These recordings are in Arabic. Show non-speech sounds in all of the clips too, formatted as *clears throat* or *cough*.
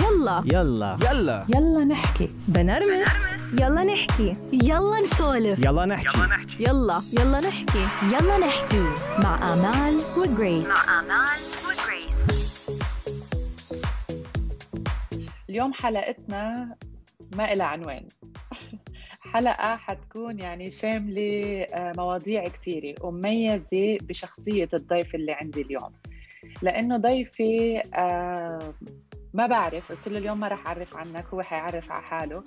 يلا. يلا. يلا. يلا نحكي. بنرمس. يلا نحكي. يلا نسولف. يلا نحكي. يلا يلا. نحكي. يلا نحكي. مع آمال وجريس. آمال وجريس. اليوم حلقتنا ما إلها عنوان. *laughs* حلقة حتكون يعني شاملة آه، مواضيع كثيرة ومميزة بشخصية الضيف اللي عندي اليوم. لأنه ضيفي آه، ما بعرف قلت له اليوم ما رح أعرف عنك هو حيعرف على حاله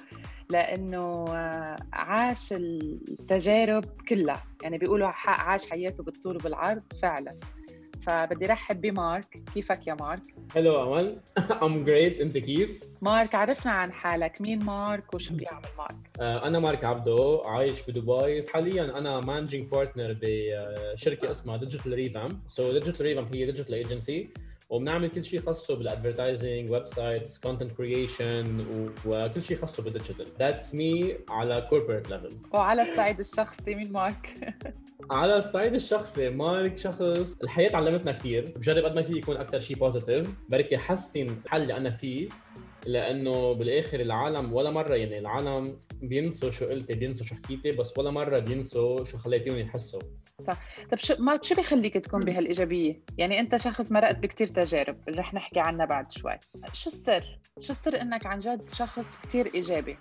لأنه آه، عاش التجارب كلها. يعني بيقولوا عاش حياته بالطول وبالعرض فعلا. فبدي رحب بمارك كيفك يا مارك؟ Hello أمل. *laughs* I'm great أنت كيف؟ مارك عرفنا عن حالك. مين مارك وشو بيعمل مارك؟ آه، أنا مارك عبدو عايش بدبي. حاليا أنا managing partner بشركة اسمها ديجيتال ريفام so ديجيتال ريفام هي digital agency وبنعمل كل شيء خاصه بال advertising websites content creation وكل شيء خاصه بال digital that's me على corporate level وعلى الصعيد الشخصي مين مارك؟ *laughs* على الصعيد الشخصي مارك شخص. الحياة علمتنا كثير بجرب قد ما في يكون أكثر شيء positive بركي حسن الحال اللي أنا فيه. لأنه بالآخر العالم ولا مرة يعني العالم بينسوا شو قلتي بينسوا شو حكيتي بس ولا مرة بينسوا شو خليتيهم يحسوا طب شو مارك شو بيخليك تكون بهالإيجابية؟ يعني أنت شخص مرقت بكتير تجارب اللي رح نحكي عنها بعد شوي. شو السر؟ شو السر إنك عن جد شخص كتير إيجابي؟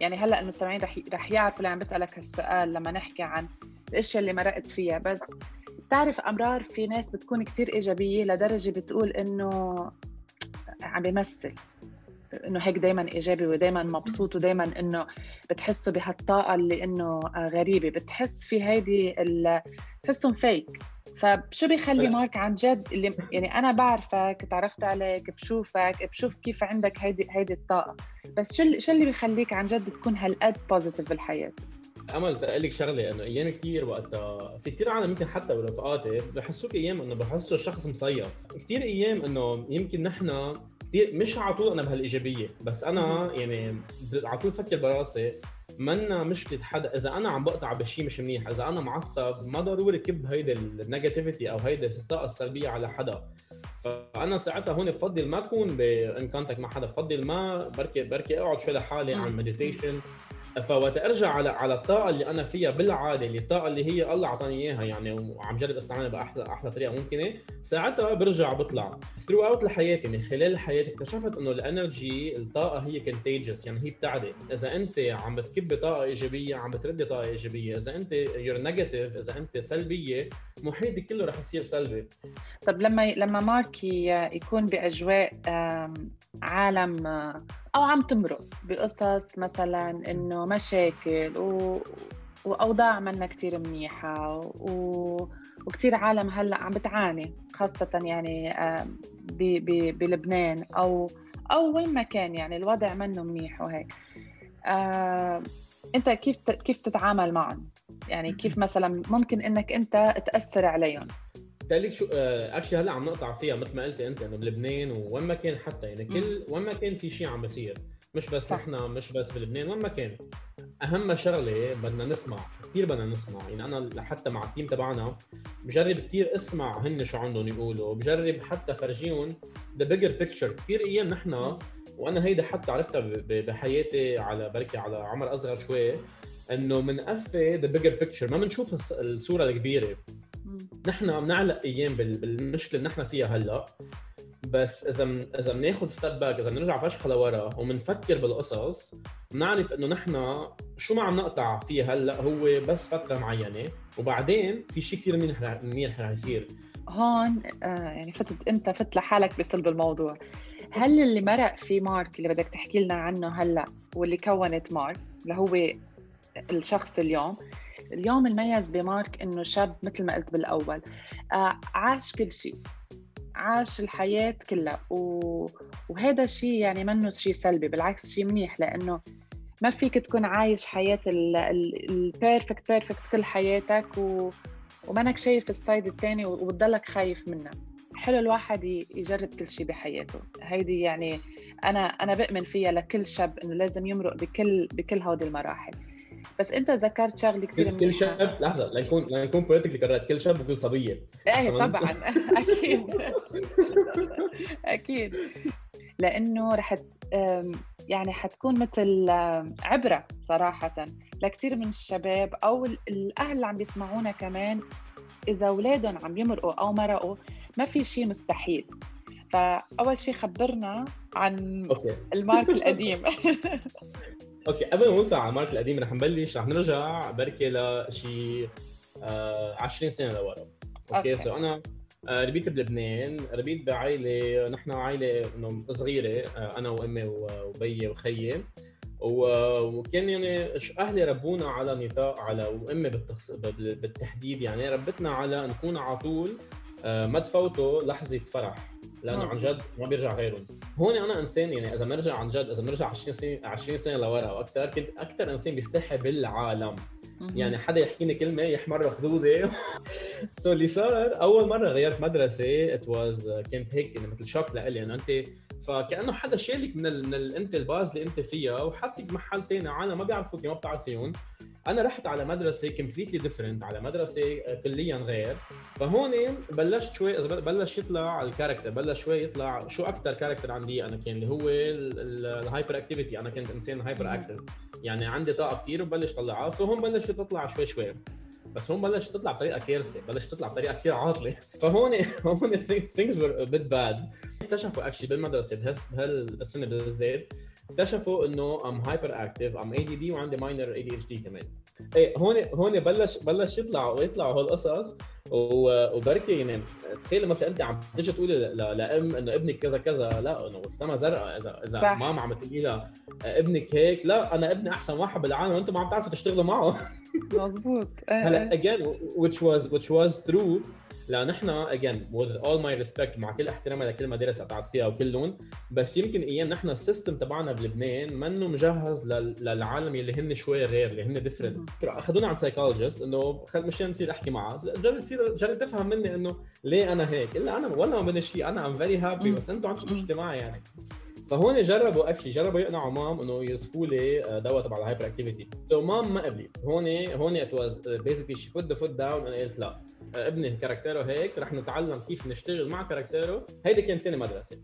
يعني هلأ المستمعين رح رح يعرفوا لما بسألك هالسؤال لما نحكي عن الأشياء اللي مرقت فيها بس بتعرف أمرار في ناس بتكون كتير إيجابية لدرجة بتقول إنه عم بيمثل إنه هيك دائما إيجابي ودائما مبسوط ودائما إنه بتحسه بهالطاقة اللي إنه غريبة. بتحس في هيدي ال- بتحسهم فيك فشو بيخلي مارك عن جد اللي يعني أنا بعرفك تعرفت عليك بشوفك بشوف كيف عندك هيدي هيدي الطاقة. بس شو اللي- شو اللي بيخليك عن جد تكون هالقد بوزيتيف بالحياة؟ أمل تقول لك شغلة إنه أيام كثير وقتها في كثير عالم يمكن حتى برفقاتي بحسوك أيام إنه بحسوا الشخص مصيف. كثير أيام إنه يمكن نحن كثير مش على طول أنا بهالإيجابية بس أنا يعني على طول بفكر براسي منا مشكلة حدا إذا أنا عم بقطع بشيء مش منيح إذا أنا معصب ما ضروري كب هيدي ال negativity أو هيدي الطاقه السلبية على حدا. فأنا ساعتها هون بفضل ما أكون ب any contact مع حدا بفضل ما بركي بركي أقعد شوي لحالي. اعمل meditation فوقت أرجع على على الطاقة اللي أنا فيها بالعادة اللي الطاقة اللي هي الله أعطاني إياها يعني وعم جرب أستعملها باحلى أحلى طريقة ممكنة. ساعتها برجع بطلع. Throughout الحياة يعني خلال الحياة اكتشفت إنه ال energy الطاقة هي contagious يعني هي بتعدي إذا أنت عم بتكبي طاقة إيجابية عم بتردي طاقة إيجابية. إذا أنت you're negative إذا أنت سلبية محيطك كله رح يصير سلبي. طب لما لما مارك يكون بأجواء عالم آه، أو عم تمرق بقصص مثلا إنه مشاكل و... وأوضاع منا كتير منيحة و... وكتير عالم هلأ عم بتعاني خاصة يعني ب... ب... بلبنان أو أو وين ما كان يعني الوضع منه منيح وهيك. آم، أنت كيف ت... كيف تتعامل معهم يعني كيف مثلا ممكن إنك أنت تأثر عليهم؟ بتقلك شو اكشلي هلأ عم نقطع فيها مثل ما قلتي أنت إنه بلبنان وين ما كان حتى يعني كل وين ما كان في شيء عم بيصير مش بس. نحن مش بس بلبنان وين ما كان. أهم شغلة بدنا نسمع كثير بدنا نسمع يعني أنا حتى مع ال team تبعنا بجرب كثير أسمع هن شو عندهم يقولوا بجرب حتى فرجيهم the bigger picture كثير أيام نحن وأنا هيدا حتى عرفتها بحياتي على بركي على عمر أصغر شوي إنه بنقفي the bigger picture ما بنشوف الص- الصورة الكبيرة. نحن بنعلق أيام بال- بالمشكلة اللي نحن فيها هلأ. بس إذا من إذا بناخذ step back إذا بنرجع فشخه لورا وبنفكر بالقصص بنعرف إنه نحن شو ما عم نقطع فيه هلأ هو بس فترة معينة. وبعدين في شيء كثير منيح منيح رح يصير. هون آه يعني فتت أنت فت لحالك بصلب الموضوع. هل اللي مرق في مارك اللي بدك تحكي لنا عنه هلأ واللي كونت مارك اللي هو الشخص اليوم. اليوم الميز بمارك إنه شاب مثل ما قلت بالأول. آه عاش كل شيء. عاش الحياة كلها. و... وهذا الشيء يعني منه شيء سلبي بالعكس شيء منيح لأنه ما فيك تكون عايش حياة ال perfect perfect كل حياتك و... ومانك شايف ال side الثاني وبتضلك خايف منه. حلو الواحد يجرب كل شيء بحياته. هيدي يعني أنا أنا بؤمن فيها لكل شاب إنه لازم يمرق بكل بكل هودي المراحل. بس انت ذكرت شغله كثير كل شاب لحظة لنكون لنكون politically correct كل شاب وكل صبية. إيه طبعا. *laughs* أكيد. أكيد. لأنه رح يعني حتكون مثل عبرة صراحة لكثير من الشباب أو ال- الأهل اللي عم بيسمعونا كمان. إذا أولادهم عم يمرقوا أو مرقوا ما في شيء مستحيل. فأول شيء خبرنا عن okay. المارك القديم. *laughs* Okay قبل ما نوصل على المارك القديم رح نبلش رح نرجع بركي لشي آه 20 سنة لورا. okay okay. so أنا آه، ربيت بلبنان ربيت بعائلة نحن عائلة إنه صغيرة آه، أنا وأمي و- وبيي وخيي. وكان يعني أهلي ربونا على نطاق على وأمي بالتخص... بال- بالتحديد يعني ربتنا على نكون على طول آه، ما تفوتوا لحظة فرح. لأنه عن. جد ما بيرجع غيرهم هون أنا إنسان يعني إذا بنرجع عن جد إذا بنرجع 20 سنة 20 سنة لورا أو أكثر كنت أكثر إنسان بيستحي بالعالم. يعني حدا يحكيني كلمة يحمر خدودي so *laughs* اللي صار أول مرة غيرت مدرسة it was كانت هيك يعني مثل shock لإلي انه أنت فكأنه حدا شالك من, ال... من ال... أنت الـ base اللي أنت فيها وحطك بمحل ثاني عالم ما بيعرفوك ما بتعرفيهم. أنا رحت على مدرسة completely different على مدرسة كليا غير. فهون بلشت شوي إذا بلش يطلع الـ character بلش شوي يطلع شو أكثر character عندي أنا كان اللي هو الـ hyperactivity أنا كنت إنسان hyper مم. active يعني عندي طاقة كثير وبلش طلعها فهون بلشت تطلع شوي شوي. بس هون بلشت تطلع بطريقة كارثة بلشت تطلع بطريقة كثير عاطلة. *laughs* فهون هون things were a اكتشفوا actually بالمدرسة بهالس- بهالسنه بالذات اكتشفوا انه I'm hyperactive I'm ADD وعندي minor ADHD كمان. إيه هون هون بلش بلش يطلع ويطلعوا هالقصص. وبركي يعني تخيل مثلا انت عم تيجي تقولي لام إنه ابنك كذا كذا لا إنه السما زرقاء إذا إذا صح. ماما عم تقولي لها ابنك هيك لا أنا ابني أحسن واحد بالعالم وأنتم ما عم تعرفوا تشتغلوا معه مزبوط إيه، هلا إيه. again which was which was true لأن نحن again with all my respect مع كل احترامي لكل مدارس قطعت فيها وكلهم بس يمكن أيام نحن الـ system تبعنا بلبنان منه مجهز لل- للعالم اللي هن شوي غير اللي هن different أخذونا عند psychologist إنه خل مشان نصير أحكي معه جرب تصير جرب تفهم مني إنه ليه أنا هيك. الا أنا ولا ما بدي شيء. أنا I'm very happy. بس أنتم عندكم معي يعني. فهون جربوا actually جربوا يقنعوا مام إنه يوصفوا لي آه، دواء تبع الـ hyperactivity so مام ما قبلت هون هون it was basically she put the foot down أنا قلت لا. آه، ابني character ـه هيك رح نتعلم كيف نشتغل مع character ـه. هيدي كانت ثاني مدرسة.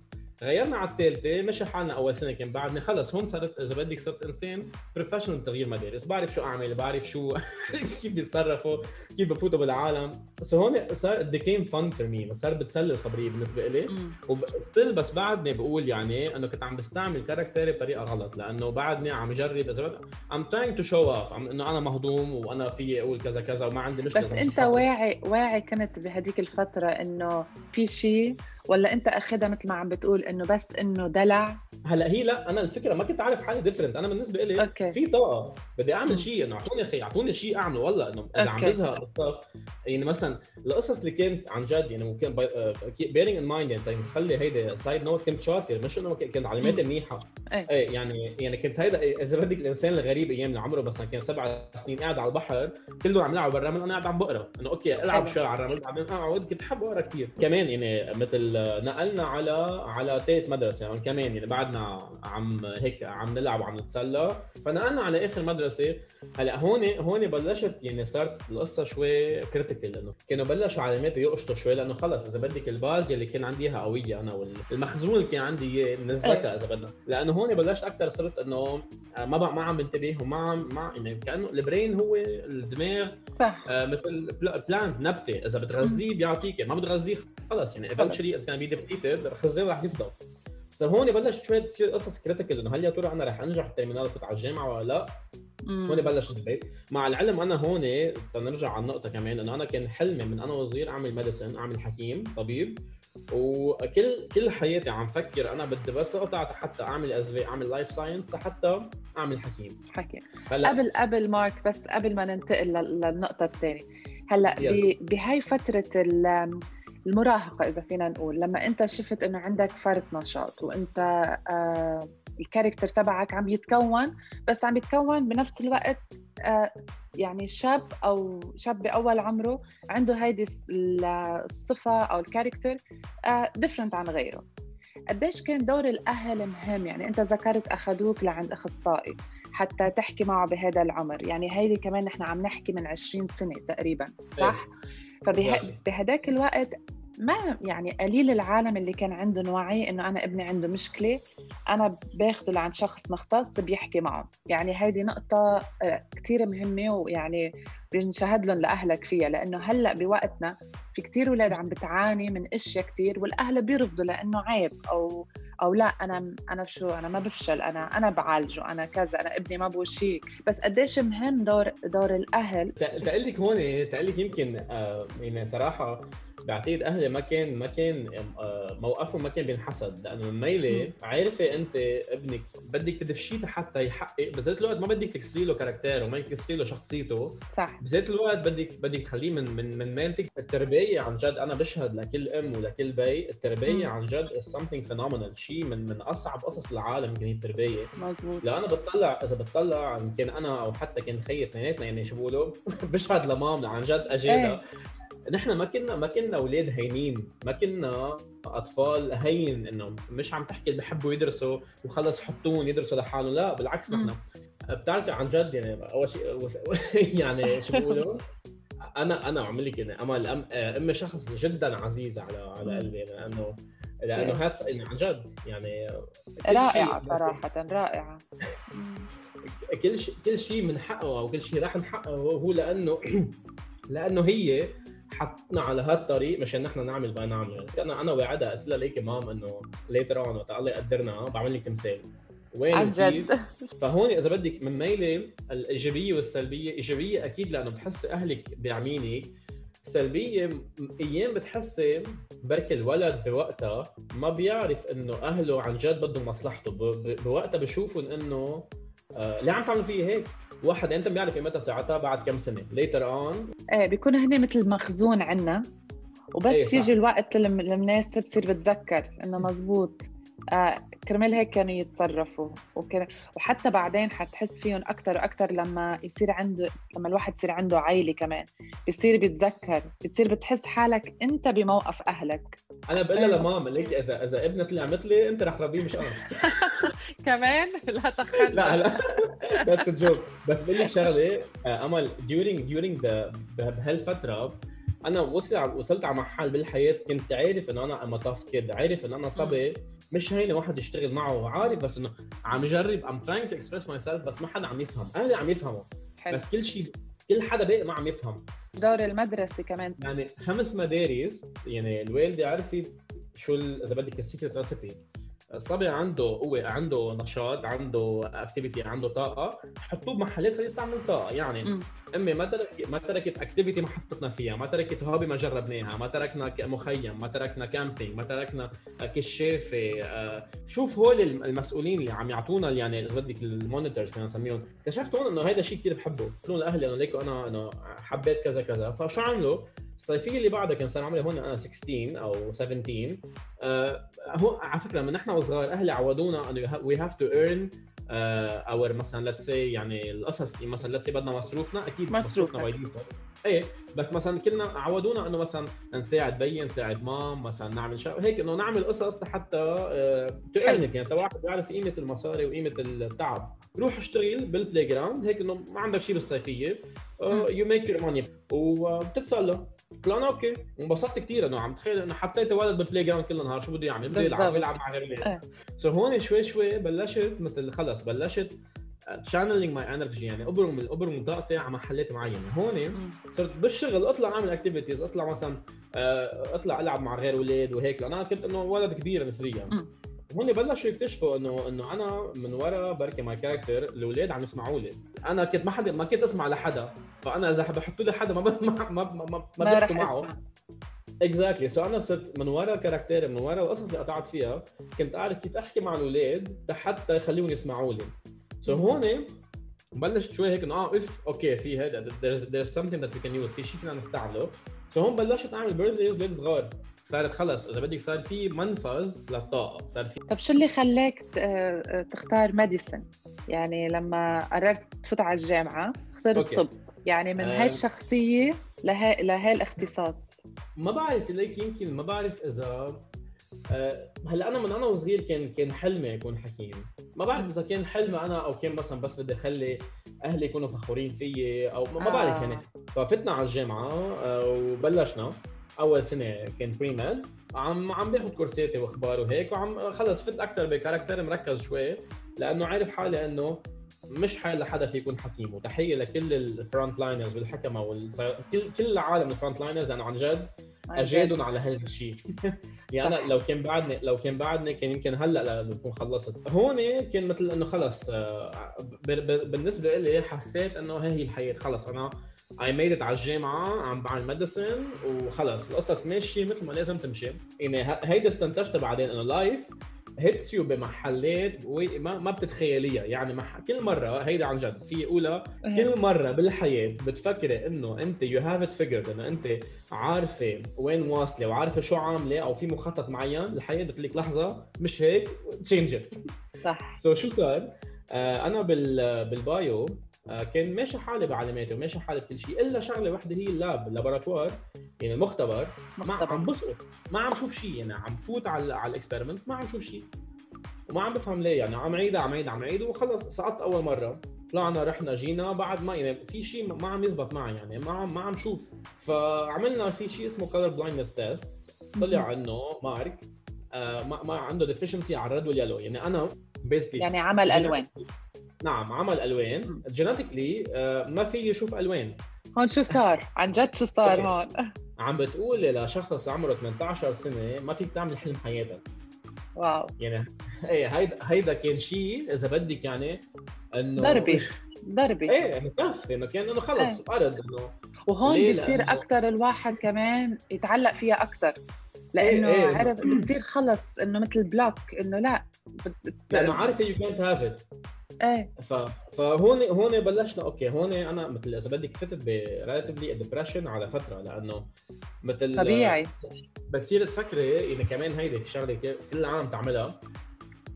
غيرنا على الثالثة مشى حالنا أول سنة كان بعدني خلص هون صرت إذا بدك صرت إنسان professional بتغيير مدارس بعرف شو أعمل بعرف شو *laughs* كيف بيتصرفوا كيف بفوتوا بالعالم بس هون صار became fun for me صار بتسلي الخبرية بالنسبة لي. و still بس بعدني بقول يعني إنه كنت عم بستعمل character ـي بطريقة غلط لأنه بعدني عم اجرب إذا بدك I'm trying to show off عم إنه أنا مهضوم وأنا في أقول كذا كذا وما عندي مشكلة بس مش أنت. واعي واعي كنت بهديك الفترة إنه في شيء ولا انت اخذها مثل ما عم بتقول انه بس انه دلع هلا هي لا أنا الفكرة ما كنت عارف حالي different أنا بالنسبة لي okay. في طاقة بدي. أعمل شيء إنه أعطوني خي أعطوني شيء أعمله والله إنه إذا عم. بزهق الصف يعني مثلا القصص اللي كانت عن جد يعني ممكن bearing in mind يعني تخلي هيدا side note كنت شاطر مش إنه كنت علاماتي منيحة إيه. إيه يعني يعني كنت هيدا إذا بدك الإنسان الغريب أيام اللي عمره مثلا كان سبع سنين قاعد على البحر كله عم يلعب بالرمل أنا قاعد عم بقرا إنه okay ألعب. شوي على الرمل أقعد كنت احب أقرا كثير كمان يعني مثل نقلنا على على ثالث مدرسة يعني كمان يعني بعدنا عم هيك عم نلعب وعم نتسلى. فنقلنا على اخر مدرسة هلأ هون هون بلشت يعني صارت القصة شوي critical لأنه كانوا بلشوا علامات يقشطوا شوي لأنه خلص إذا بدك الـ base يلي كان عندي إياها قوية أنا والمخزون اللي كان عندي إياه من الذكاء إذا بدنا. لأنه هون بلشت أكثر صرت إنه ما ما عم بنتبه وما عم ما يعني كأنه الـ brain هو الدماغ صح. آه، مثل plant نبتة. إذا بتغذيه بيعطيك ما بتغذيه خلص يعني eventually it's gonna be depleted الخزان رح يفضل. بس هون بلش شوي تصير قصص critical إنه هل يا ترى أنا رح أنجح الـ terminal وفوت على الجامعة ولا لا؟ هون بلش البيت مع العلم أنا هون تنرجع على النقطة كمان إنه أنا كان حلمي من أنا وصغير أعمل medicine أعمل حكيم طبيب. وكل كل حياتي عم فكر أنا بدي بس أقطع حتى أعمل SV أعمل life science لحتى أعمل حكيم. حكي هلا قبل قبل مارك بس قبل ما ننتقل لل- للنقطة الثانية. هلأ Yes. بهاي فترة ال- المراهقة إذا فينا نقول لما أنت شفت إنه عندك فرط نشاط وأنت آه الـ character تبعك عم يتكون بس عم يتكون بنفس الوقت آه يعني شاب أو شاب بأول عمره عنده هيدي الس- ال- الصفة أو الـ character different عن غيره قديش كان دور الأهل مهم يعني أنت ذكرت أخذوك لعند أخصائي حتى تحكي معه بهذا العمر يعني هيدي كمان نحن عم نحكي من 20 سنة تقريبا صح؟ Exactly. فبهداك الوقت ما يعني قليل العالم اللي كان عندهم وعي إنه أنا ابني عنده مشكلة أنا باخده لعند شخص مختص بيحكي معه. يعني هيدي نقطة آه، كثير مهمة ويعني بنشهد لهم لأهلك فيها. لأنه هلأ بوقتنا في كثير أولاد عم بتعاني من أشياء كثير والأهل بيرفضوا لأنه عيب أو أو لا أنا أنا شو أنا ما بفشل أنا أنا بعالجه أنا كذا أنا ابني ما بوشيك بس قديش مهم دور دور الأهل؟ تقول لك هون تقول لك يمكن آه يعني صراحة بعتقد أهلي ما كان ما كان آه، موقفهم ما كان بينحسد. لأنه من ميلة عارفة أنت ابنك بدك تدفشيه حتى يحقق بذات الوقت ما بدك تكسري له كاركتيره وما بدك تكسري له شخصيته. صح. بذات الوقت بدك بدك تخليه من من من ميلتك التربية عن جد أنا بشهد لكل أم ولكل بي التربية عن جد something phenomenal. شيء من من أصعب قصص العالم يمكن هي التربية. مزبوط لا أنا بطلع اذا بطلع يمكن أنا أو حتى كان خيي اثنيناتنا يعني شو بقولوا *laughs* بشهد لمام عن جد اجينا إيه. نحن ما كنا ما كنا أولاد هينين ما كنا أطفال هين إنه مش عم تحكي اللي بحبوا يدرسوا وخلص حطون يدرسوا لحالهم لا بالعكس نحن. بتعرفي عن جد يعني أول شيء *laughs* يعني شو بيقولوا؟ أنا أنا عم لك يعني امل أم امي شخص جدا عزيز على على قلبي لأنه لأنه هذا يعني عن جد يعني رائعة صراحة رائعة. كل شيء كل شيء من حقه أو كل شيء راح نحققه هو لأنه *clears throat* لأنه هي حطنا على هالطريق مشان نحن نعمل بقى نعمل يعني أنا أنا وعدها قلت لها ليكي مام إنه later on وقت الله يقدرنا بعمل لك تمثال وين عن جد. *laughs* فهون إذا بدك من ميلة الإيجابية والسلبية إيجابية أكيد لأنه بتحسي أهلك داعمينك سلبية أيام بتحسي بركي الولد بوقتها ما بيعرف إنه أهله عن جد بدهم مصلحته. بوقتها بشوفهم إنه آه ليه عم تعملوا فيي هيك؟ واحد أنت بيعرف متى ساعتها بعد كم سنة؟ later on إيه بيكونوا هن مثل مخزون عنا. وبس إيه يجي الوقت المناسب بصير بتذكر إنه مزبوط آه كرمال هيك كانوا يتصرفوا. وكان وحتى بعدين حتحس فيهم أكثر وأكثر لما يصير عنده لما الواحد يصير عنده عائلة كمان. بصير بيتذكر. بتصير بتحس حالك أنت بموقف أهلك. أنا بقول لها أيوة. لماما ليك اذا إذا ابنها طلع مثلي أنت رح تربيه مش أنا. *laughs* كمان؟ لا تخلى. لا لا. that's joke بس بقول لك شغلة آه، أمل during during بهالفترة أنا وصل وصلت على محل بالحياة كنت عارف إنه أنا I'm tough kid عارف إنه أنا صبي مش هينه واحد يشتغل معه عارف بس إنه عم جرب I'm trying to express myself بس ما حدا عم يفهم أهلي عم يفهموا. حلو. بس كل شيء كل حدا باقي ما عم يفهم. دور المدرسة كمان. يعني خمس مدارس يعني الوالدة عرفت شو إذا بدك ال secret recipe الصبي عنده هو عنده نشاط عنده activity عنده طاقة حطوه بمحلات خليه يستعمل طاقة. يعني م. أمي ما تركت ما تركت activity ما حطتنا فيها ما تركت hobby ما جربناها ما تركنا مخيم ما تركنا camping ما تركنا كشافة. آه، شوف هول المسؤولين اللي عم يعطونا يعني اذا بدك ال monitors خلينا نسميهم. اكتشفت هون إنه هذا شيء كثير بحبه. قلت لهم لأهلي انه ليكو أنا انه حبيت كذا كذا. فشو عملوا؟ الصيفيه اللي بعدها كان صار عمري هون أنا 16 أو 17 آه هو على فكرة من نحن وصغار أهلي عودونا إنه we have to earn our مثلا let's say يعني القصص مثلا let's say بدنا مصروفنا أكيد مصروفنا. باي إيه بس مثلا كنا عودونا إنه مثلا نساعد بيي نساعد mom مثلا نعمل شغل هيك إنه نعمل قصص لحتى to earn يعني واحد بيعرف قيمة المصاري وقيمة التعب. روح اشتغل بال playground هيك إنه ما عندك شيء بالصيفية. you make your money وبتتسلى طلعنا okay انبسطت كثير انه عم تخيل إنه حطيت ولد بال playground كل النهار شو بده يعمل؟ بده يلعب يلعب مع غير so هون شوي شوي بلشت مثل خلص بلشت channeling my energy يعني أبرم أبرم طاقتي على محلات معينة. هون صرت بالشغل أطلع أعمل activities أطلع مثلا آه، أطلع ألعب مع غير أولاد وهيك لأن أنا كنت إنه ولد كبير نسبيا. هون بلشوا يكتشفوا انه إنه أنا من ورا بركي my character الأولاد عم يسمعوا لي أنا كنت ما حدا ما كنت أسمع لحدا. فأنا إذا بحطوا لي حدا ما ما ما ما, ما, ما بحكي معه. exactly so أنا صرت من ورا character ي من ورا القصص اللي قطعت فيها كنت أعرف كيف أحكي مع الأولاد لحتى يخليهم يسمعوا لي so so هون بلشت شوي هيك إنه آه إف okay في هذا there's, there's something that we can use في شيء فينا نستعمله. so so هون بلشت أعمل birthdays لاولاد صغار. صارت خلص إذا بدك صار في منفذ للطاقة صار في طب شو اللي خلاك آه، تختار ميديسن؟ يعني لما قررت تفوت على الجامعة اخترت الطب يعني من هاي الشخصيه لهي لهي الاختصاص ما بعرف ليك يمكن ما بعرف إذا هلأ أنا من أنا وصغير كان كان حلمي اكون حكيم. ما بعرف إذا كان حلمي أنا أو كان مثلا بس بدي أخلي أهلي يكونوا فخورين فيي أو ما بعرف يعني. آه. ففتنا على الجامعة وبلشنا. أول سنة كان pre-med عم عم باخذ كورساتي وأخبار وهيك وعم خلص فت أكثر ب character مركز شوي لأنه عارف حالي إنه مش حال لحدا في يكون حكيم. وتحية لكل ال frontliners والحكمة وال... كل كل عالم ال frontliners لأنه عن جد اجادهم على هذا الشيء. *laughs* يعني. أنا لو كان بعدني لو كان بعدني كان يمكن هلأ بكون خلصت. هون كان مثل إنه خلص آه، بالنسبة لي حسيت إنه هي هي الحياة. خلص أنا I made it على الجامعة عم بعمل medicine وخلص. القصص ماشية مثل ما لازم تمشي. يعني هيدا استنتجت بعدين إنه life hits you بمحلات ما ما بتتخيليها. يعني مح... كل مرة هيدا عن جد في أولى كل مرة بالحياة بتفكري إنه أنت you have it figured إنه أنت عارفة وين واصلة وعارفة شو عاملة أو في مخطط معين الحياة بتقول لك لحظة مش هيك change صح. سو شو صار؟ آه أنا بال بال bio كان ماشي حالي بعلاماتي وماشي حالي بكل شيء إلا شغلة وحدة هي ال lab ال laboratoire يعني المختبر ما. عم بسقط ما عم شوف شيء يعني عم فوت على على ما عم شوف شيء وما عم بفهم ليه يعني عم عيدها عم عيدها عم عيد وخلص سقطت أول مرة طلعنا رحنا جينا بعد ما يعني في شيء ما عم يزبط معي يعني ما عم ما عم شوف. فعملنا في شيء اسمه color blindness test طلع إنه مارك آه ما, ما عنده deficiency على ال red وال yellow يعني أنا basically يعني عمى ألوان. نعم عمى ألوان. genetically ما في يشوف ألوان هون شو صار عن جد شو صار. هون عم بتقولي لشخص عمره 18 سنة ما فيك تعمل حلم حياتك wow يعني إيه هيدا هيدا كان شيء إذا بدك يعني إنه ضربة. ضربه *laughs* إيه إنه كف إنه كان إنه خلص أرد إنه وهون ليه؟ بصير لأنه- أكثر الواحد كمان يتعلق فيها أكثر لأنه إيه، إيه. عرف بتصير خلص إنه مثل block إنه لا بت- لأنه عارفه يو كانت هاف ات إيه. ف... فهون هون بلشنا. okay هون أنا مثل إذا بدك فتت ب relatively depression على فترة لأنه مثل طبيعي. بتصير تفكري يعني كمان هيدي في شغلة كتير كل العالم تعملها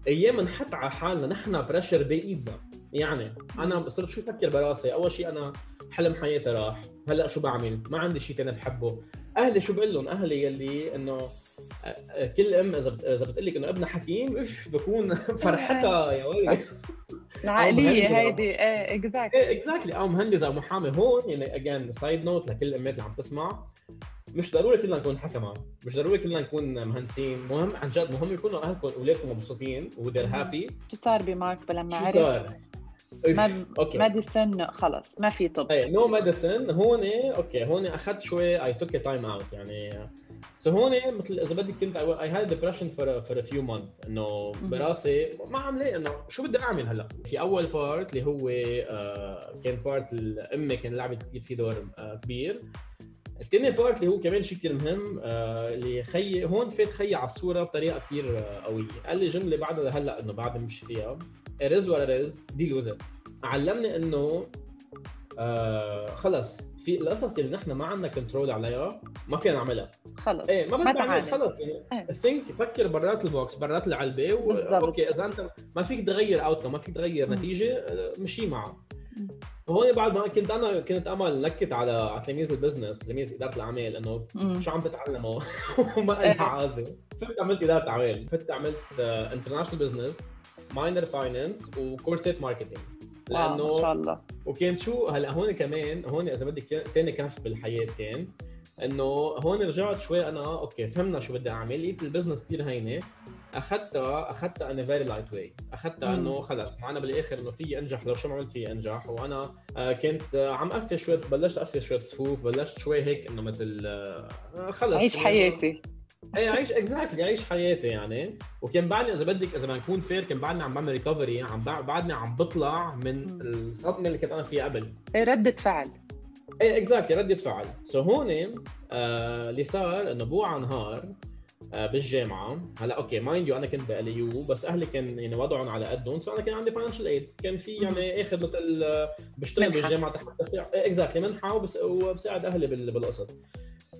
أيام نحط على حالنا نحن pressure بإيدنا. يعني أنا صرت شو أفكر براسي؟ أول شيء أنا حلم حياتي راح هلأ شو بعمل؟ ما عندي شيء تاني بحبه. أهلي شو بقول لهم؟ أهلي يلي إنه آه، آه، كل أم إذا إذا بتقول لك إنه أبنها حكيم اف بكون *laughs* فرحتها يا ولد *laughs* العقليه. هيدي. إيه exact إيه exactly أو مهندس أو محامي. هون يعني again side note لكل الامات اللي عم تسمع. مش ضروري كلنا نكون حكمة. مش ضروري كلنا نكون مهندسين. مهم عن جد مهم يكونوا أهلكم أولادكم مبسوطين و they're happy شو صار بمارك لما شو عرف؟ صار؟ ما okay. medicine خلص ما في طب. إيه no medicine هون okay هون أخذت شوي I took time out يعني so هون مثل إذا بدك كنت I had depression for for few month إنه. براسي ما عم لاقي إنه شو بدي أعمل هلأ؟ في أول part اللي هو آه كان part امي كان لعبت كثير في دور آه كبير. الثاني part اللي هو كمان شيء كثير مهم آه اللي خيي هون فات خيي على الصورة بطريقة كثير آه قوية. قال لي جملة بعدها لهلا إنه بعد مش فيها. It is what it is. Deal with it. علمني إنه آه خلص. في القصص اللي نحن ما عندنا control عليها ما فينا نعملها. خلص. إيه ما بدنا. خلص يعني. إيه. think فكر برات ال box برات العلبه و... أوكي إذا أنت ما فيك تغير it ما فيك تغير. نتيجة آه، مشي معها. مم. وهون بعد ما كنت أنا كنت أمل نكت على على تلاميذ ال business تلاميذ إدارة الأعمال إنه. شو عم تتعلموا *laughs* وما إيه. لها عازة. فت عملت إدارة أعمال. فت عملت international business minor finance وكورسات marketing واو ما شاء لأنه الله. وكان شو؟ هلأ هون كمان هون إذا بدك ثاني كف بالحياة كان إنه هون رجعت شوي أنا أوكي فهمنا شو بدي أعمل. لقيت ال business كثير هينة. أخذتها أخذتها أنا very light way أخذتها. إنه خلص معنا بالآخر إنه في أنجح لو شو ما عملت في أنجح. وأنا آه، كنت آه، عم قفل شوي بلشت اقفل شوي صفوف بلشت شوي هيك إنه مثل آه، خلص. عيش حياتي. إيه عيش exactly عيش حياتي يعني. وكان بعدني إذا بدك إذا ما نكون fair كان بعدني عم بعمل recovery عم بع- بعدني عم بطلع من. الصدمة اللي كنت أنا فيها قبل. إيه، ردة فعل. إيه exactly ردة فعل. so so هون آه اللي صار إنه بوعى نهار آه بالجامعة. هلا okay mind you أنا كنت باليو بس أهلي كان يعني وضعهم على قدهم. so أنا كان عندي financial aid كان في يعني آخذ مثل آه، بشتغل. بالجامعة تحت exactly منحة وبس وبساعد أهلي بال- بالقصص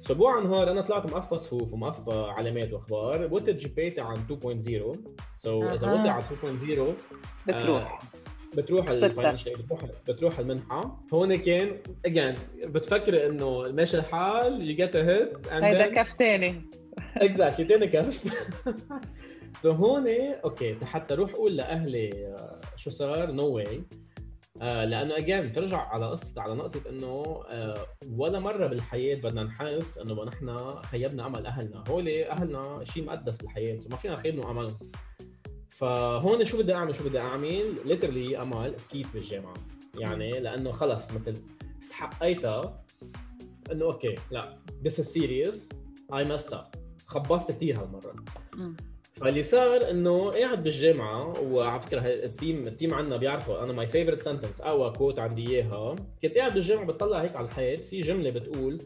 so بوعى نهار أنا طلعت مقفى صفوف ومقفى علامات وأخبار. وطت GPA تي عن 2.0 so إذا. وطي على 2.0 بتروح. بتروح خسرتها. ال financial بتروح بتروح المنحة. هون كان again بتفكر إنه ماشي الحال you get a hit هيدا كف تاني. exactly تاني كف. *laughs* so هون okay حتى أروح أقول لأهلي آه، شو صار؟ no way آه لأنه again ترجع على قصة على نقطة إنه آه ولا مرة بالحياة بدنا نحس إنه نحن خيبنا أمل أهلنا، هول أهلنا شيء مقدس بالحياة وما فينا نخيبهم املهم. فهون شو بدي أعمل؟ شو بدي أعمل؟ literally أمل أكيد بالجامعة، يعني لأنه خلص مثل استحقيتها إنه okay لا this is serious. I messed up. خبصت كثير هالمرة. فاللي صار إنه قاعد بالجامعة وعلى فكرة ال team ال team عندنا بيعرفوا أنا my favorite sentence أو quote عندي إياها. كنت قاعد بالجامعة بتطلع هيك على الحيط في جملة بتقول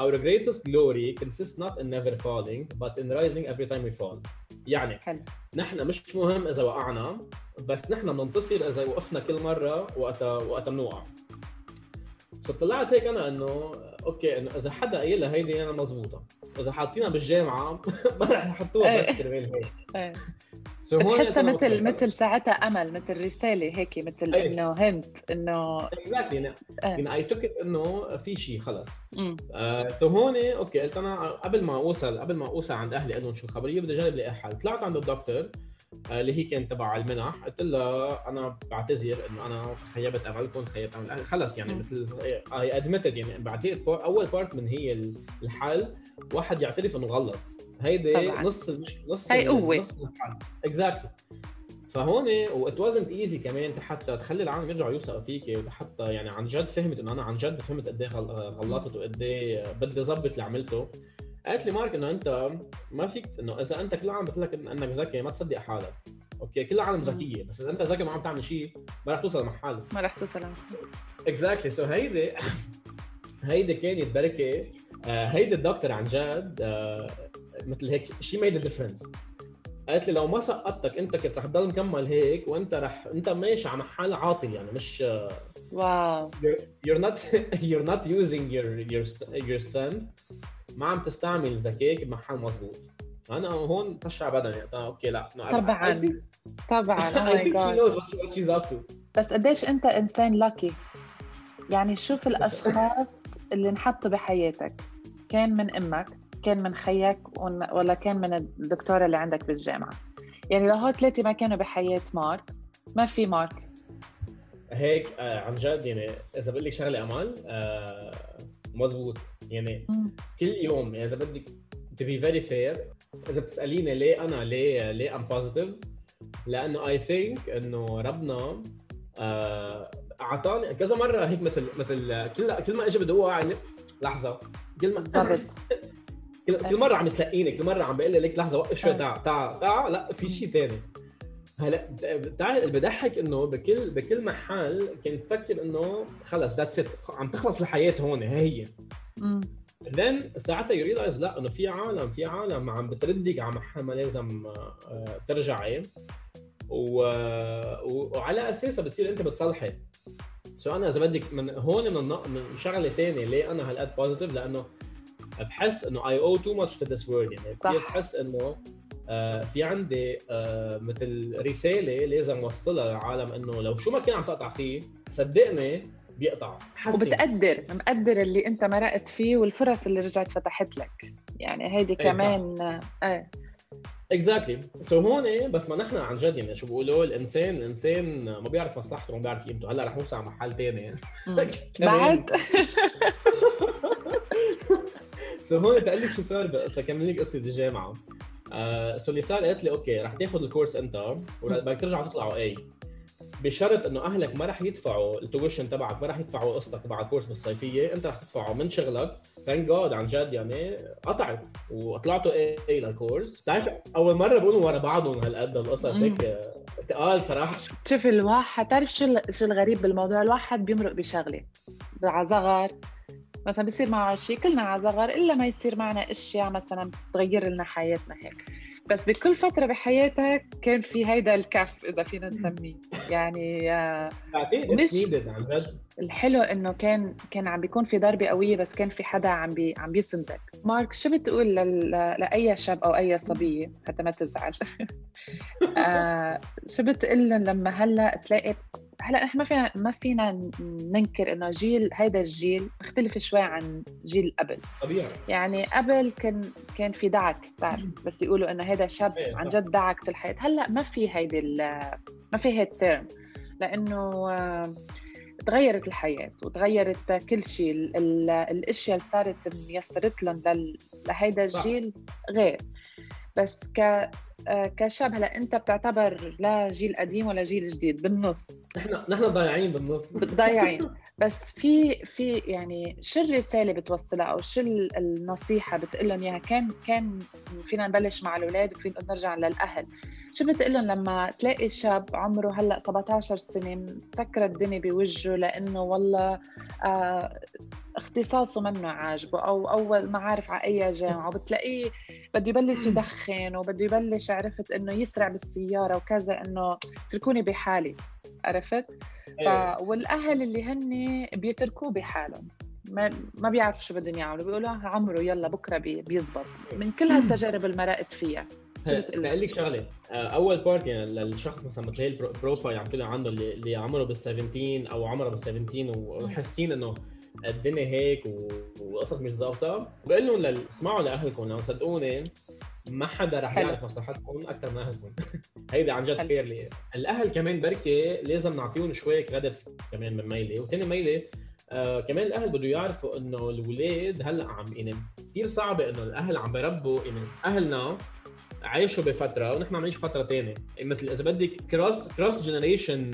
Our greatest glory consists not in never falling but in rising every time we fall. يعني حلو. نحن مش مهم إذا وقعنا بس نحن بننتصر إذا وقفنا كل مرة وقتها وقتها بنوقع. فطلعت هيك أنا إنه أوكي انه إذا حدا قايل لها هيدي أنا مزبوطة. إذا حاطينها بالجامعة *laughs* ما رح يحطوها بس إيه. كرمال هيك إيه. So هون بتحسها مثل. مثل ساعتها أمل مثل رسالة هيك مثل إيه. إنه هنت إنه exactly يعني إيه. I took إنه في شيء خلص. so هون okay قلت أنا قبل ما اوصل قبل ما أوصل عند أهلي أقول لهم شو الخبرية بدي أجرب لاقي حل طلعت عند الدكتور آه، اللي هي كانت تبع المنح قلت لها أنا بعتذر إنه أنا خيبت املكم خيبت أمل. خلص يعني. مثل I admitted يعني بعتقد بار- أول part من هي الحل واحد يعترف إنه غلط هيدي. نص المش... نص هي قوة. نص الحل exactly فهون what wasn't easy كمان حتى تخلي العالم يرجعوا يوثقوا فيك حتى يعني عن جد فهمت إنه أنا عن جد فهمت قد إيه غل- غلطت وقد إيه بدي أظبط اللي عملته قالت لي مارك إنه أنت ما فيك إنه إذا أنت كل العالم بتقول لك إنك ذكي ما تصدق حالك. okay؟ كل العالم ذكية بس إذا أنت ذكي ما عم تعمل شيء ما رح توصل لمحل ما رح توصل exactly so هيدي *laughs* هيدي كانت بركة. آه، هيدي الدكتور عن جد آه، مثل هيك she made difference قالت لي لو ما سقطتك أنت كنت رح تضل مكمل هيك وأنت رح أنت ماشي على محل عاطل يعني مش آه، wow. you're, you're not *laughs* you're not using your your your strength. ما عم تستعمل ذكائك بمحل مزبوط أنا هون تشرع بدني قلت لها okay لا طبعاً. *laughs* طبعا oh *laughs* بس قديش أنت إنسان lucky يعني شوف الأشخاص اللي انحطوا بحياتك. كان من أمك كان من خيك ولا كان من الدكتورة اللي عندك بالجامعة. يعني لو هول ثلاثة ما كانوا بحياة مارك ما في مارك. هيك آه عن جد يعني إذا بقول لك شغلة أمل آه مزبوط يعني كل يوم يعني إذا بدك to be very fair إذا بتسأليني ليه أنا ليه ليه I'm positive لأنه I think إنه ربنا آه، أعطاني كذا مرة هيك مثل مثل كل كل ما اجى بدي اوقع لحظة. كل ما *laughs* كل, كل مرة عم يسلقيني كل مرة عم بقول لي لك لحظة وقف شوي آه. تعال تعال تعال لا في شيء ثاني هلا بتعرف اللي بضحك إنه بكل بكل محل كنت فكر إنه خلص that's it عم تخلص الحياة هون هي هي. then ساعتها you realize لا إنه في عالم في عالم عم بتردك على محل ما لازم آه، ترجعي و... و... وعلى أساسها بتصير أنت بتصلحي. so أنا إذا بدك من هون من, النق... من شغلة ثانية ليه أنا هالقد positive لأنه بحس إنه I owe too much to this world يعني بحس إنه في عندي آه، مثل رسالة لازم أوصلها للعالم إنه لو شو ما كان عم تقطع فيه صدقني بيقطع. حسن وبتقدر مقدر اللي أنت مرقت فيه والفرص اللي رجعت فتحت لك. يعني هيدي. كمان إيه exactly so هون بس ما نحن عن جد يعني شو بيقولوا الإنسان الإنسان ما بيعرف مصلحته وما بيعرف قيمته. هلا رح نوصل على محل ثاني. *laughs* بعد. *laughs* so هون تقول لك شو صار بقى. تكمل لك قصة الجامعة. آه so اللي صار قالت لي okay رح تاخذ الكورس أنت وبدك ترجع تطلعوا اي بشرط إنه أهلك ما رح يدفعوا ال tuition تبعك ما رح يدفعوا قسطك تبع الكورس بالصيفية أنت رح تدفعه من شغلك. ثانك جاد عن جد يعني قطعت وطلعتوا اي اي للكورس بتعرف أول مرة بقولوا ورا بعضهم هالقد القصص. هيك آه، تقال صراحة. شوف الواحد تعرف شو شو الغريب بالموضوع؟ الواحد بيمرق بشغلة على صغر مثلا بيصير معه شيء كلنا على صغر إلا ما يصير معنا أشياء مثلا بتغير لنا حياتنا هيك. بس بكل فترة بحياتك كان في هيدا الكف إذا فينا نسميه. يعني آه، مش- الحلو إنه كان كان عم بيكون في ضربة قوية بس كان في حدا عم بي عم بيسندك مارك شو بتقول لل... لأي شاب أو أي صبية؟ حتى ما تزعل. *laughs* آه شو بتقول لهم لما هلأ تلاقي هلأ نحن ما فينا ما فينا ننكر إنه جيل هيدا الجيل مختلف شوي عن جيل قبل. طبيعي. يعني قبل كان كان في دعك بتعرف؟ بس يقولوا إنه هيدا شاب عن. جد دعك طول الحياة هلأ ما في هيدي ما في هيد الترم لأنه آه، تغيرت الحياة وتغيرت كل شيء. ال- ال- الأشياء اللي صارت ميسرت لهم لهيدا. الجيل غير. بس ك كشاب هلا انت بتعتبر لا جيل قديم ولا جيل جديد بالنص. نحن نحن ضايعين بالنص. ضايعين. بس في في يعني شو الرساله بتوصلها أو شو ال- النصيحة بتقول لهم إياها. كان كان فينا نبلش مع الأولاد وفينا نرجع للأهل. شو بتقول لهم لما تلاقي شاب عمره هلأ 17 سنة مسكر الدنيا بوجهه لأنه والله آه اختصاصه منه عاجبه أو أول ما عارف على أي جامعة *laughs* وبتلاقيه بده يبلش يدخن وبده يبلش عرفت إنه يسرع بالسيارة وكذا إنه اتركوني بحالي عرفت؟ ف... والأهل اللي هن بيتركوه بحالهم ما ما بيعرفوا شو بدهم يعملوا بيقولوا آه عمره يلا بكرة بي... بيزبط من كل *laughs* هالتجارب اللي مرقت فيها. بقول لك شغلة. آه، أول part يعني للشخص مثلا بتلاقي ال pro- ال profile عم طلع عنده اللي, اللي عمره بال 17 أو عمره بال 17 وحاسين إنه الدنيا هيك و- وقصص مش ظابطة. بقول لهم لل- اسمعوا لأهلكم. لو صدقوني ما حدا رح. يعرف مصلحتكم أكثر من أهلكم. *laughs* هيدي عن جد. fairly الأهل كمان بركي لازم نعطيهم شوي credits كمان من ميله وثاني ميله آه كمان الأهل بده يعرفوا إنه الاولاد هلأ عم يعني كثير صعبة إنه الأهل عم بربوا يعني أهلنا عايشوا بفترة ونحن عم نعيش فترة ثانية مثل إذا بدك cross cross generation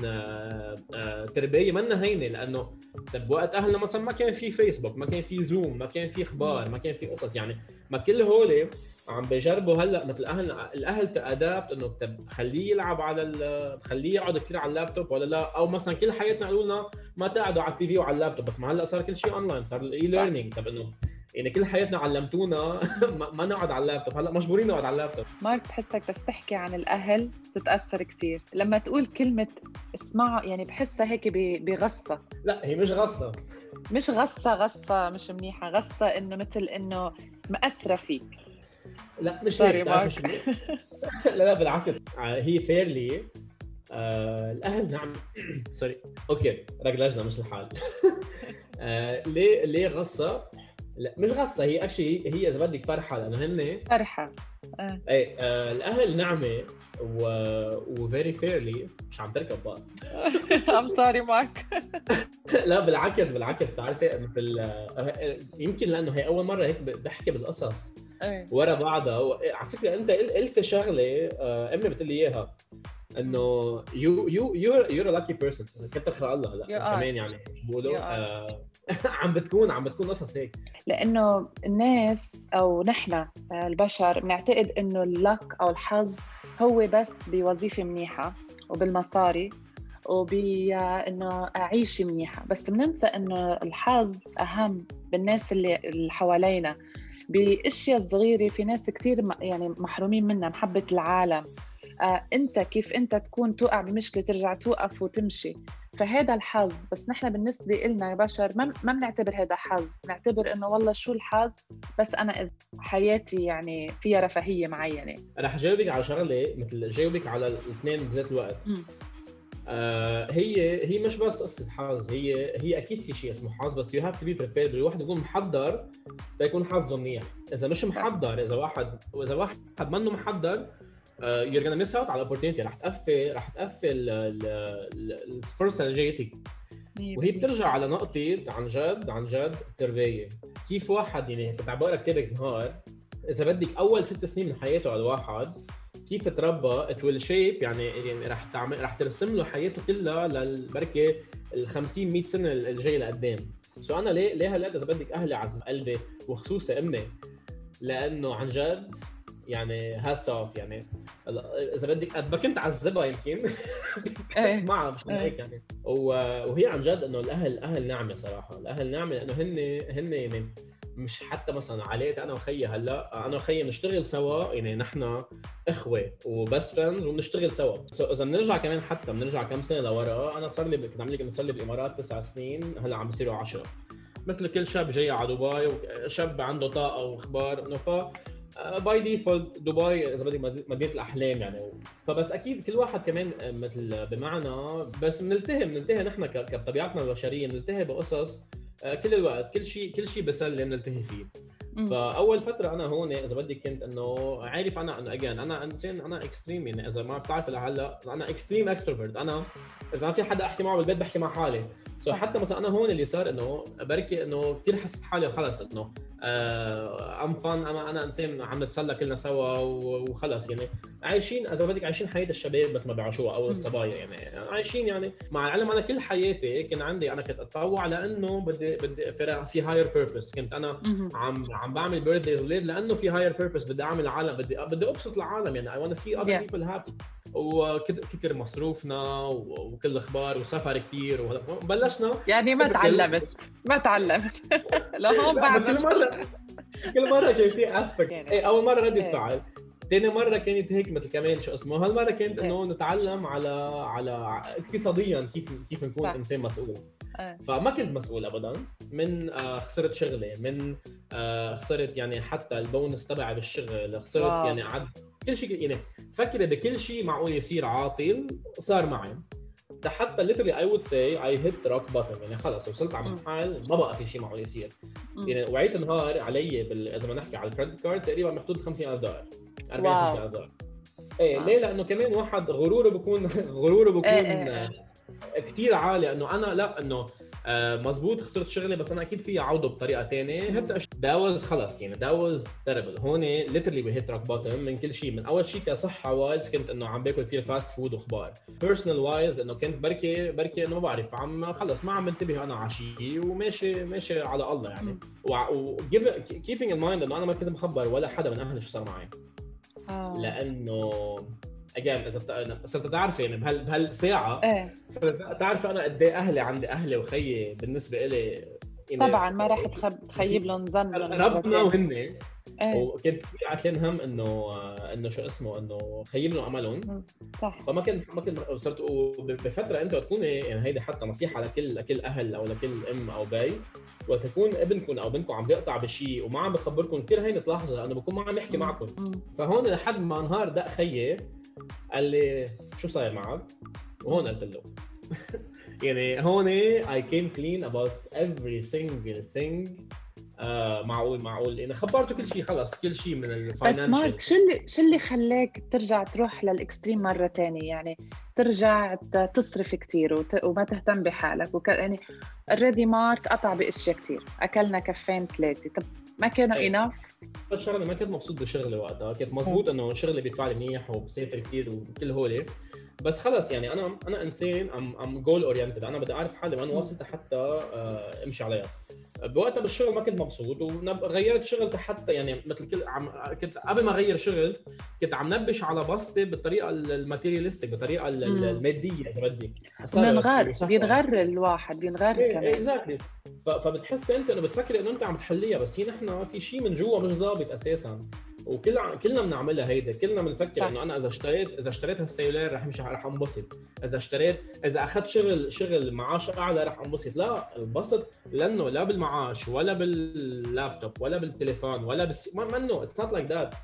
تربية منا هينة لأنه طب وقت أهلنا مثلا ما كان في فيسبوك ما كان في زوم ما كان في أخبار ما كان في قصص. يعني ما كل هول عم بيجربوا هلأ مثل اهلنا الأهل to adapt إنه طب خليه يلعب على خليه يقعد كثير على اللابتوب ولا لا؟ أو مثلا كل حياتنا قالوا لنا ما تقعدوا على ال TV وعلى اللابتوب بس ما هلأ صار كل شيء اونلاين صار ال e-learning طب إنه يعني كل حياتنا علمتونا *laughs* ما- نقعد على اللابتوب. هلا مجبورين نقعد على اللابتوب. مارك بحسك بس تحكي عن الأهل تتأثر كثير لما تقول كلمة اسمعوا يعني بحسها هيك بغصه لا هي مش غصة. مش غصة غصة مش منيحة غصة إنه مثل إنه مأثرة فيك. لا مش sorry مارك. *laughs* لا لا بالعكس. آه، هي fairly آه الأهل نعم. *clears throat* سوري أوكي رجلجنا مش الحال. *laughs* آه ليه ليه غصة؟ لا مش غصة هي اكشلي هي إذا بدك فرحة لأنه هن فرحة. إيه آه الأهل نعمة و وفيري فيرلي مش عم تركب بعض ام سوري مارك لا بالعكس بالعكس عارفة مثل آه، يمكن لأنه هي أول مرة هيك بحكي بالقصص. إيه. ورا بعضها على فكرة أنت قل- قلت شغلة آه، أمي بتقول لي إياها. إنه you you you you're lucky person كتر خير الله. هلا. كمان يعني بقولوا. آه، *laughs* عم بتكون عم بتكون قصص هيك. لأنه الناس أو نحن آه، البشر بنعتقد إنه ال luck أو الحظ هو بس بوظيفة منيحة وبالمصاري وبانه أعيش منيحة. بس بننسى إنه الحظ أهم بالناس اللي اللي حوالينا. بأشياء صغيرة في ناس كثير يعني محرومين منها محبة العالم. آه، أنت كيف أنت تكون توقع بمشكلة ترجع توقف وتمشي. فهذا الحظ. بس نحن بالنسبة لنا بشر ما ما بنعتبر هذا حظ. نعتبر إنه والله شو الحظ؟ بس أنا إذا حياتي يعني فيها رفاهية معينة. رح جاوبك على شغلة مثل جاوبك على الاثنين بذات الوقت. مم. آه هي هي مش بس قصة حظ هي هي أكيد في شيء اسمه حظ بس you have to be prepared الواحد يكون محضر ليكون حظه منيح. إذا مش محضر إذا واحد واذا واحد منه محضر you're gonna miss out على ال opportunity رح تقفل رح تقفل ال- ال- الفرصة اللي جايتك وهي بترجع على نقطة عن جد عن جد التربية. كيف واحد يعني كنت عم بقرا كتابك نهار إذا بدك أول ست سنين من حياته على الواحد كيف تربى؟ it will shape يعني يعني رح تعمل رح ترسم له حياته كلها لبركي ال 50 100 سنة الجاية لقدام. so أنا ليه ليه هلا إذا بدك أهلي عز قلبي وخصوصا أمي؟ لأنه عن جد يعني hats off يعني. إذا بدك قد ما كنت عذبها يمكن. *laughs* إيه. اسمعها مش إيه. هيك يعني. وهي عن جد إنه الاهل أهل نعمه صراحة. الأهل نعمه لأنه هن هن يعني مش حتى مثلا علاقتي أنا وخيي هلأ أنا وخيي بنشتغل سوا يعني نحن إخوة و best friends وبنشتغل سوا. so إذا بنرجع كمان حتى بنرجع كم سنة لورا أنا صار لي كنت عم لك صار لي بالامارات تسع سنين هلأ عم بصيروا 10 مثل كل شاب جاي على دبي وشاب عنده طاقة وأخبار إنه ف by default دبي إذا بدك مد- مدينة الأحلام يعني. فبس أكيد كل واحد كمان مثل بمعنى بس بنلتهي بنلتهي نحن كطبيعتنا البشرية بنلتهي بقصص آه، كل الوقت كل شيء كل شيء بسلي بنلتهي فيه. فأول فترة أنا هون إذا بدك كنت إنه عارف أنا إنه again أنا إنسان أنا extreme يعني. إذا ما بتعرف لهلا أنا extreme extrovert أنا إذا ما في حدا أحكي معه بالبيت بحكي مع حالي. so صح. حتى مثلا أنا هون اللي صار إنه بركي إنه كثير حسيت حالي خلص إنه I'm fun أنا أنا إنسان عم نتسلى كلنا سوا وخلص يعني عايشين اذا بدك عايشين حياة الشباب مثل ما بيعيشوها أو. الصبايا يعني عايشين يعني مع العلم أنا كل حياتي كان عندي أنا كنت أتطوع لأنه بدي بدي في- في higher purpose كنت أنا. عم عم بعمل birthdays أولاد لأنه في higher purpose بدي أعمل العالم بدي بدي أبسط العالم يعني I want see other. people happy وكثر مصروفنا وكل الأخبار وسفر كثير بلشنا. يعني ما تعلمت. ما تعلمت. *laughs* لهون بس كل مره كل مرة كان في aspect يعني- إيه أول مرة ردة إيه. فعل ثاني مرة كانت هيك مثل كمان شو اسمه هالمرة كانت إيه. إنه نتعلم على على اقتصاديا كيف كيف نكون صح. إنسان مسؤول آه. فما كنت مسؤول ابدا من آه، خسرت شغلي من آه، خسرت يعني حتى البونس تبعي بالشغل خسرت wow. يعني عد كل شيء يعني فكري بكل شيء معقول يصير عاطل صار معي حتى literally I would say I hit rock bottom يعني خلص وصلت على. محل ما بقى في شيء معقول يصير. يعني وعيت نهار علي بال... إذا بدنا نحكي على ال credit card تقريبا بحدود 50000 دولار 40 wow. 50000 دولار إيه wow. ليه؟ لأنه كمان واحد غروره بكون غروره بكون إيه، إيه، إيه. كثير عالي. إنه أنا لا إنه آه مزبوط خسرت شغلي بس أنا أكيد في اعوضه بطريقة ثانية هيدا that was خلص يعني that was trouble هون literally I hit rock bottom من كل شيء. من أول شيء كصحة wise كنت إنه عم باكل كثير fast food وخبار. personal wise إنه كنت بركي بركي إنه ما بعرف. عم خلص ما عم بنتبه أنا على شيء وماشي ماشي على الله يعني. و keeping in mind إنه أنا ما كنت مخبر ولا حدا من أهلي شو صار معي. آه. لأنه again إذا صرت تعرفي يعني بهال بهالساعه إيه تعرفي أنا قد إيه أهلي عندي أهلي وخيي بالنسبة لي يعني طبعا ما راح تخب... تخيب لهم ظن ربنا وهن إيه. وكنت كثير عاتلين هم إنه إنه شو اسمه إنه خيب لهم املهم صح. فما كنت ما كنت صرت بفتره انت تكوني يعني هيدي حتى نصيحة لكل لكل أهل أو لكل أم أو باي. وقت يكون ابنكم أو بنتكم عم بيقطع بشيء وما عم بخبركم كثير هين تلاحظوا لأنه بكون ما عم يحكي معكم. فهون لحد ما نهار دق خيي قال لي شو صاير معك؟ وهون قلت له. *laughs* يعني هون I came clean about every single thing آه معقول معقول. يعني خبرته كل شيء خلص كل شيء من بس ال financial مارك شو اللي شو اللي خلاك ترجع تروح لل extreme مرة تانية؟ يعني ترجع تصرف كثير وت... وما تهتم بحالك. وك... يعني already مارك قطع بأشياء كثير أكلنا كفين ثلاثة طب ما كانوا إيه. enough الشغله ما كنت مبسوط بشغلي وقتها. كنت مزبوط إنه شغلي بيدفع لي منيح وبسافر كثير وكل هولي. بس خلص يعني أنا أنا إنسان I'm I'm goal oriented أنا بدي أعرف حالي وين واصل حتى آه، أمشي عليها. بوقتها بالشغل ما كنت مبسوط وغيرت شغل حتى يعني مثل كل عم كنت قبل ما أغير شغل كنت عم نبش على بسطي بالطريقة ال materialistic بالطريقة. المادية إذا بدك وسفر. بينغر الواحد بينغر إيه كمان exactly فبتحس أنت إنه بتفكر إنه أنت عم تحليها بس هي نحن في شيء من جوا مش ظابط أساسا وكل كلنا بنعملها هيدا كلنا بنفكر. إنه أنا إذا اشتريت إذا اشتريت هال cellular رح مشي رح انبسط إذا اشتريت إذا أخذت شغل شغل معاش أعلى رح انبسط لا انبسط لأنه لا بالمعاش ولا باللابتوب ولا بالتليفون ولا بس ما منه it's not like that.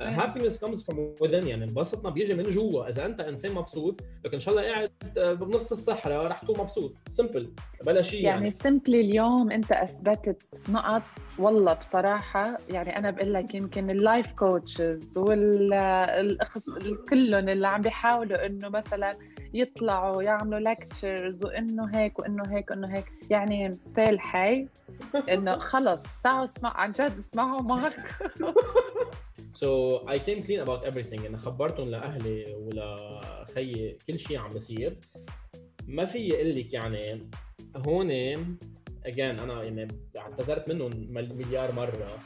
happiness comes from within يعني انبسطنا بيجي من جوا. إذا أنت إنسان مبسوط لكن إن شاء الله قاعد آه، بنص الصحراء رح تكون مبسوط. simple بلا شيء يعني. يعني, simply اليوم أنت أثبتت نقط. والله بصراحة يعني أنا بقول لك يمكن ال life coaches والاخص كلهم اللي عم بيحاولوا إنه مثلا يطلعوا يعملوا lectures وإنه هيك وإنه هيك وإنه هيك. يعني تال حي إنه خلص تعالوا اسمع عن جد اسمعوا مارك *laughs* so I came clean about everything. يعني خبرتهم لأهلي ولخيي كل شيء عم بيصير ما في أقول لك يعني هون again أنا يعني اعتذرت منهم مل- مليار مرة.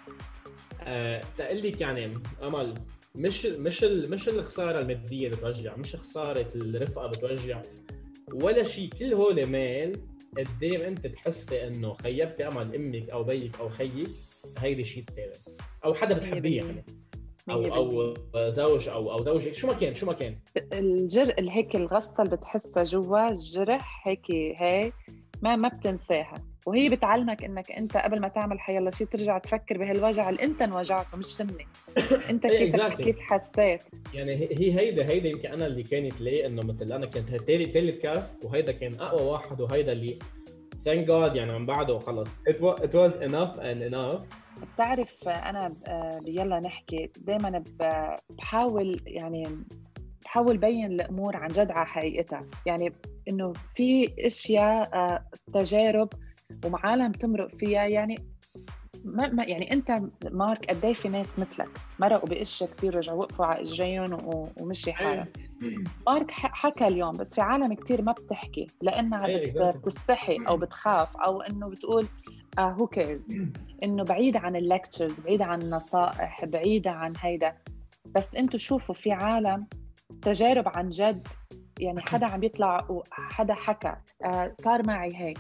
أه تقول لك يعني أمل مش مش مش الخسارة المادية بتوجع مش خسارة الرفقة بتوجع ولا شيء كل هول مال قدام أنت تحسي إنه خيبتي أمل أمك أو بيك أو خيك هيدي شيء ثاني أو حدا بتحبيه يعني أو أو زوج أو أو زوجك شو ما كان شو ما كان؟ الجر هيك الغصة اللي بتحسها جوا الجرح هيك هي ما ما بتنساها. وهي بتعلمك إنك أنت قبل ما تعمل حيلا شيء ترجع تفكر بهالوجع اللي أنت انوجعته مش هني. أنت *laughs* إيه، كيف. كيف حسيت؟ يعني هي هي هيدا هيدا يمكن أنا اللي كانت ليه إنه مثل أنا كنت تالي ثالث كف وهيدا كان أقوى واحد وهيدا اللي ثانك جاد يعني من بعده خلص. It was, it was enough and enough. بتعرف أنا ب- بيلا نحكي. دائما بحاول يعني حاول بين الأمور عن جد على حقيقتها. يعني إنه في أشياء آه، تجارب ومعالم تمرق فيها. يعني ما, ما يعني أنت مارك قد إيه في ناس مثلك مرقوا بأشياء كثير رجعوا وقفوا على اجريهم ومشي حالهم. مارك حكى اليوم بس في عالم كثير ما بتحكي. لأنها أيه بتستحي أو بتخاف أو إنه بتقول هو uh, كيرز إنه بعيد عن اللكتشرز بعيد عن النصائح بعيده عن هيدا. بس أنتم شوفوا في عالم تجارب عن جد يعني حدا عم يطلع وحدا حكى آه صار معي هيك.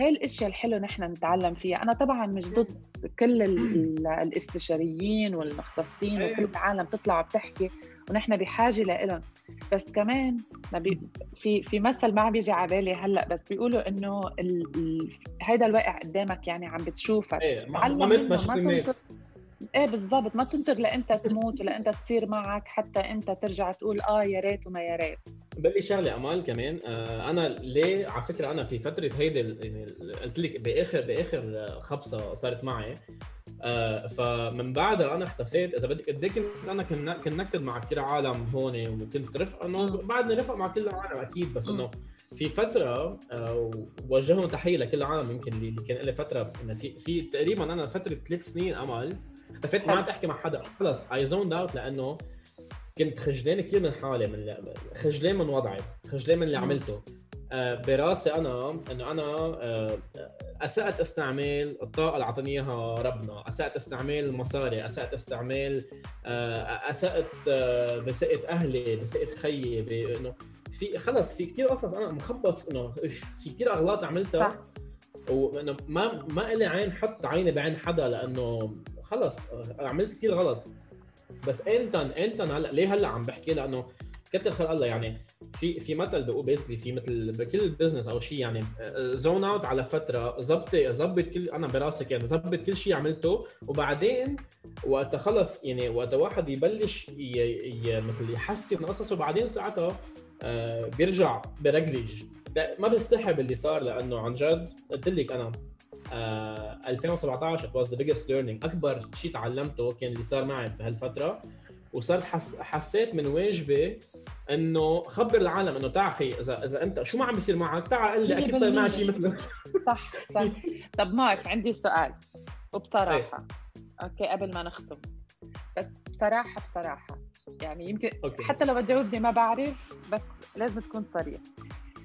هاي الأشياء الحلوة نحن نتعلم فيها. أنا طبعا مش ضد كل الاستشاريين والمختصين وكل العالم تطلع بتحكي ونحن بحاجة لهم بس كمان ما بي في في مثل ما عم بيجي على بالي هلأ بس بيقولوا إنه ال... ال... هيدا الواقع قدامك يعني عم بتشوفك. إيه ما, ما تنطر. إيه بالضبط ما تنطر لإنت تموت ولا انت تصير معك حتى إنت ترجع تقول آه يا ريت وما يا ريت. بلي شغلة أمال كمان آه أنا ليه على فكرة أنا في فترة هيدي يعني قلت لك باخر بآخر خبصة صارت معي آه فمن بعدها أنا اختفيت. إذا بدك قد كنت أنا connected مع كثير عالم هون وكنت رفقه إنه بعدني رفقه مع كل العالم أكيد بس إنه في فترة آه وجهوا تحية لكل العالم. يمكن اللي كان لي فترة إنه في في تقريبا أنا فترة ثلاث سنين امل اختفيت. ما عم بحكي مع حدا. خلص I zoned out لأنه كنت خجلان كثير من حالي من خجلان من وضعي خجلان من اللي عملته. آه براسي أنا إنه أنا آه أسأت استعمال الطاقة اللي اعطاني اياها ربنا، أسأت استعمال المصاري، أسأت استعمال آه أسأت بسقة أهلي، بسقة خيي إنه في خلص في كثير قصص أنا مخبص إنه في كثير أغلاط عملتها. صح. وانه ما ما لي عين حط عيني بعين حدا لأنه خلص عملت كثير غلط. بس انت انت هلأ ليه هلأ عم بحكي؟ لأنه كتر خير الله يعني في في مثل بقول basically في مثل بكل business أو شيء يعني zone out على فترة ظبط ظبط كل أنا براسي يعني ظبط كل شيء عملته وبعدين وقت خلص يعني وقت واحد يبلش ي... ي... مثل يحسن قصصه وبعدين ساعتها آه بيرجع برجلج ما بستحب اللي صار لأنه عن جد قلت لك أنا آه 2017 it was the biggest learning. أكبر شيء تعلمته كان اللي صار معي بهالفترة وصرت حس... حسيت من واجبي إنه خبر العالم إنه تعال أخي اذا إذا أنت شو ما عم بيصير معك تعال قل لي أكيد صار معي شيء مثله صح صح. طب مارك عندي سؤال. وبصراحة. أي. okay قبل ما نختم. بس بصراحة بصراحة. يعني يمكن okay. حتى لو تجاوبني ما بعرف بس لازم تكون صريح.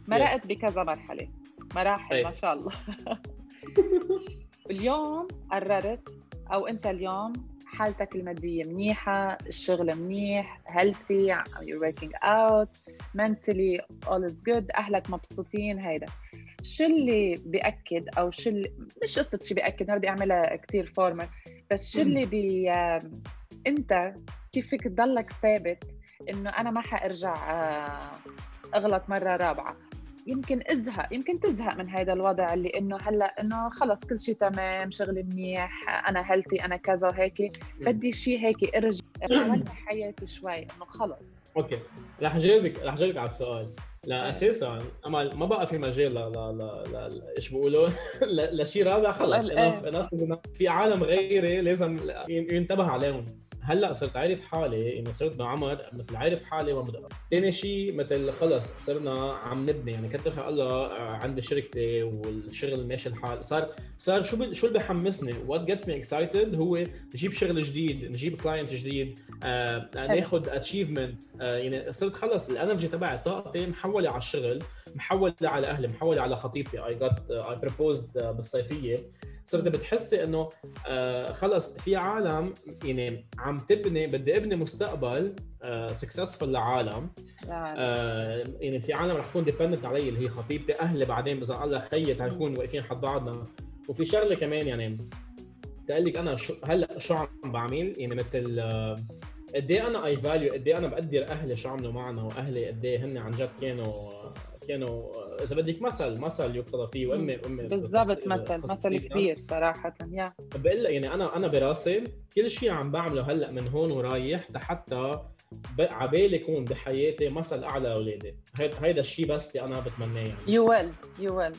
مرقت yes. بكذا مرحلة. مراحل ما شاء الله. *laughs* *laughs* اليوم قررت أو أنت اليوم حالتك المادية منيحة الشغل منيح healthy you're working out mentally all is good أهلك مبسوطين هيدا. شو اللي بيأكد؟ أو شو اللي مش قصة شو بيأكد ما بدي أعملها كثير formal بس شو اللي بي أنت كيف فيك تضلك ثابت إنه أنا ما حأرجع آه، أغلط مرة رابعة؟ يمكن ازهق يمكن تزهق من هذا الوضع اللي إنه هلأ إنه خلص كل شيء تمام شغلي منيح أنا healthy أنا كذا وهيك بدي شيء هيك ارجع حياتي شوي إنه خلص. okay رح جاوبك رح جاوبك على السؤال. لا أساسا امل ما بقى في مجال ل ل ل إيش بيقولوا؟ *laughs* لشيء رابع خلص في عالم غيري لازم ينتبه عليهم. هلا صرت عارف حالي انه صرت بعمر مثل عارف حالي ومدقق ثاني شيء مثل خلص صرنا عم نبني يعني خير الله آه، عندي شركتي والشغل ماشي الحال. صار صار شو شو اللي بحمسني؟ what gets me excited هو نجيب شغل جديد نجيب client جديد آه ناخذ achievement آه يعني صرت خلص ال energy تبعي طاقتي محولة على الشغل محولة على أهلي محولة على خطيبتي. I got I proposed بالصيفية. صرت بتحسي إنه آه خلص في عالم يعني عم تبني بدي أبني مستقبل آه successful لعالم. آه يعني في عالم رح تكون dependent علي اللي هي خطيبتي أهلي بعدين إذا الله خيط حنكون واقفين حد بعضنا. وفي شغلة كمان يعني تقول لك أنا شو هلأ شو عم بعمل؟ يعني مثل آه قد إيه أنا I value قد إيه أنا بقدر أهلي شو عملوا معنا وأهلي قد إيه هن عن جد كانوا كانوا إذا بدك مثل مثل يقتدى فيه وامي أمي بالضبط مثل مثل كبير صراحة yeah. بقول لك يعني أنا أنا براسي كل شيء عم بعمله هلأ من هون ورايح لحتى عبالي يكون بحياتي مثل أعلى لاولادي هيدا الشيء بس اللي أنا بتمناه يعني. you will you will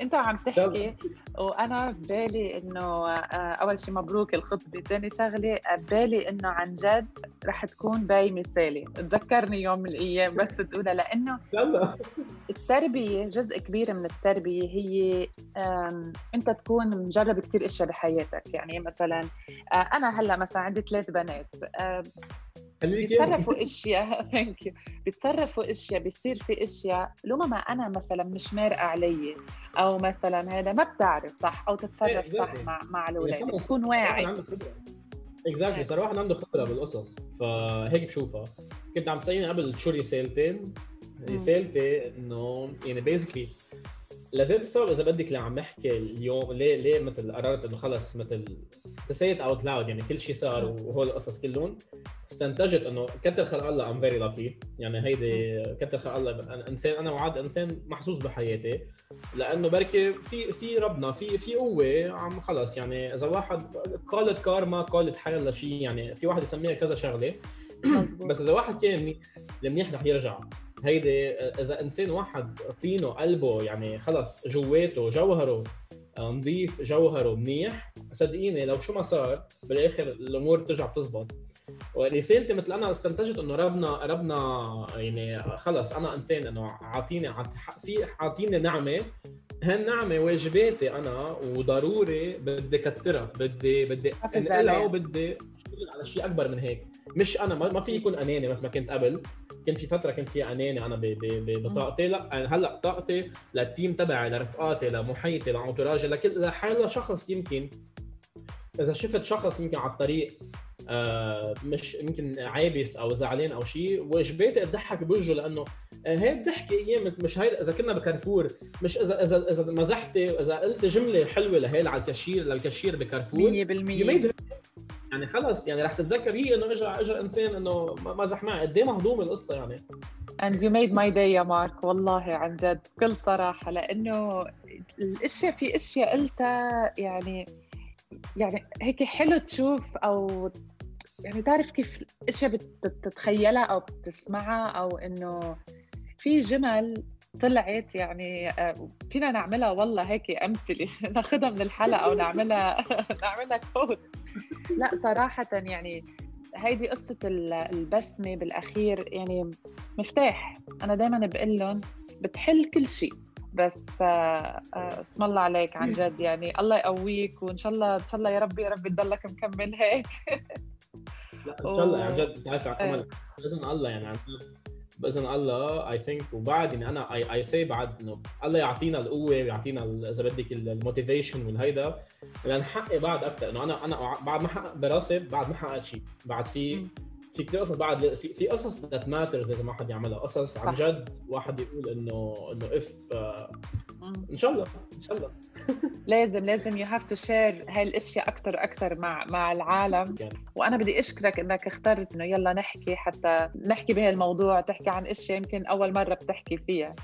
انت عم تحكي وأنا ببالي انه آه، اول شيء مبروك الخطبة ثاني شغلة ببالي انه عن جد رح تكون باي مثالي. تذكرني يوم من الأيام بس تقولها لأنه التربية جزء كبير من التربية هي انت تكون مجرب كثير أشياء بحياتك. يعني مثلا آه، أنا هلأ مثلا عندي ثلاث بنات آه، خليك. بيتصرفوا إشياء *laughs* thank you بيتصرفوا إشياء بيصير في إشياء لما ما أنا مثلا مش مارقة علي أو مثلا هذا ما بتعرف صح أو تتصرف إيه، صح. مع مع الأولاد خلص. تكون واحد واعي exactly صار واحد عنده خبرة بالقصص فهيك بشوفها كنت عم تسأليني قبل شو رسالتي مم. رسالتي إنه يعني basically that's السبب إذا بدك اللي عم نحكي اليوم ليه ليه مثل قررت إنه خلص مثل ت say it out loud يعني كل شيء صار وهول القصص كلهم استنتجت إنه كتر خلق الله I'm very lucky يعني هيدي كتر خلق الله أنا انسان أنا واحد إنسان محظوظ بحياتي لأنه بركي في في ربنا في في قوة عم خلص. يعني إذا واحد قالت كارما قالت حيلا شيء يعني في واحد يسميها كذا شغلة بس إذا واحد كان منيح رح يرجع. هيدي إذا إنسان واحد طينه قلبه يعني خلص جواته جوهره آه، نظيف جوهره منيح صدقيني لو شو ما صار بالآخر الأمور بترجع بتزبط ورسالتي مثل أنا استنتجت إنه ربنا ربنا يعني خلص أنا إنسان إنه عاطيني في عاطيني نعمة هالنعمة واجباتي أنا وضروري بدي كترها بدي بدي أنقلها. وبدي على شيء أكبر من هيك. مش أنا ما في يكون أناني مثل ما كنت قبل. كنت في فترة كنت فيها أناني أنا بطاقتي. لا أنا هلأ طاقتي للتيم تبعي لرفقاتي لمحيطي لانتوراجي لكل لحالة شخص يمكن. إذا شفت شخص يمكن على الطريق آه مش يمكن عابس أو زعلان أو شيء واجباتي اضحك بوجهه لأنه آه، هي الضحكه أيام مش هيدا إذا كنا بكارفور مش إذا إذا إذا مزحتي إذا قلت جملة حلوة لهي على الكاشير للكاشير بكارفور 100% You made her- يعني خلص يعني رح تتذكر هي إنه اجى اجى إنسان إنه مزح معي قد إيه مهضوم القصة يعني. And you made my day يا مارك والله عن جد بكل صراحة. لأنه الأشياء في أشياء قلتها يعني يعني هيك حلو تشوف أو يعني تعرف كيف الأشياء بتتخيلها أو بتسمعها أو إنه في جمل طلعت يعني آه، فينا نعملها والله هيك أمثلة. *laughs* ناخذها من الحلقة أو نعملها *laughs* نعملها كود لا صراحة يعني هيدي قصة ال- البسمة بالأخير يعني مفتاح. أنا دايما بقول لهم بتحل كل شيء بس آه، آه، اسم الله عليك عن جد. *laughs* يعني الله يقويك وإن شاء الله إن شاء الله يا ربي يا ربي تضلك مكمل هيك. لا إن شاء الله عن. جد. بتعرف إيه. امل باذن الله يعني عن جد. باذن الله I think وبعد يعني أنا I I see بعد إنه الله يعطينا القوة ويعطينا إذا بدك ال motivation والهيدا لنحقق بعد أكثر إنه أنا أنا بعد ما حقق براسي بعد ما حققت شيء بعد في. في كثير قصص بعد في في قصص that matters لازم واحد يعملها قصص عن. جد واحد يقول إنه إنه if مم. إن شاء الله إن شاء الله. *laughs* لازم لازم you have to share هاي الاشياء أكثر أكثر مع مع العالم. وأنا بدي أشكرك إنك اخترت إنه يلا نحكي حتى نحكي بهالموضوع تحكي عن أشياء يمكن أول مرة بتحكي فيها.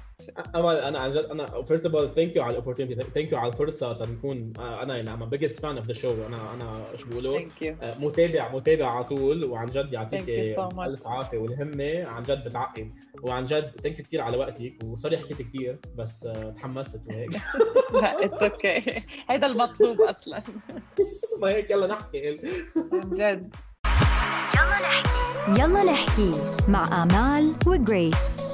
امل أنا عن جد أنا first of all thank you على ال opportunity thank you على الفرصة تنكون أنا يعني I'm biggest fan of the show أنا أنا thank you آه، متابع متابع على طول وعن جد يعطيك Thank you so much. ألف عافية والهمة عن جد بتعقد وعن جد thank you كثير على وقتك و sorry حكيت كثير بس آه، تحمست وهيك. *laughs* لا it's okay هيدا المطلوب أصلا. *laughs* ما هيك يلا نحكي. عن جد. يلا نحكي. يلا نحكي مع آمال وجريس.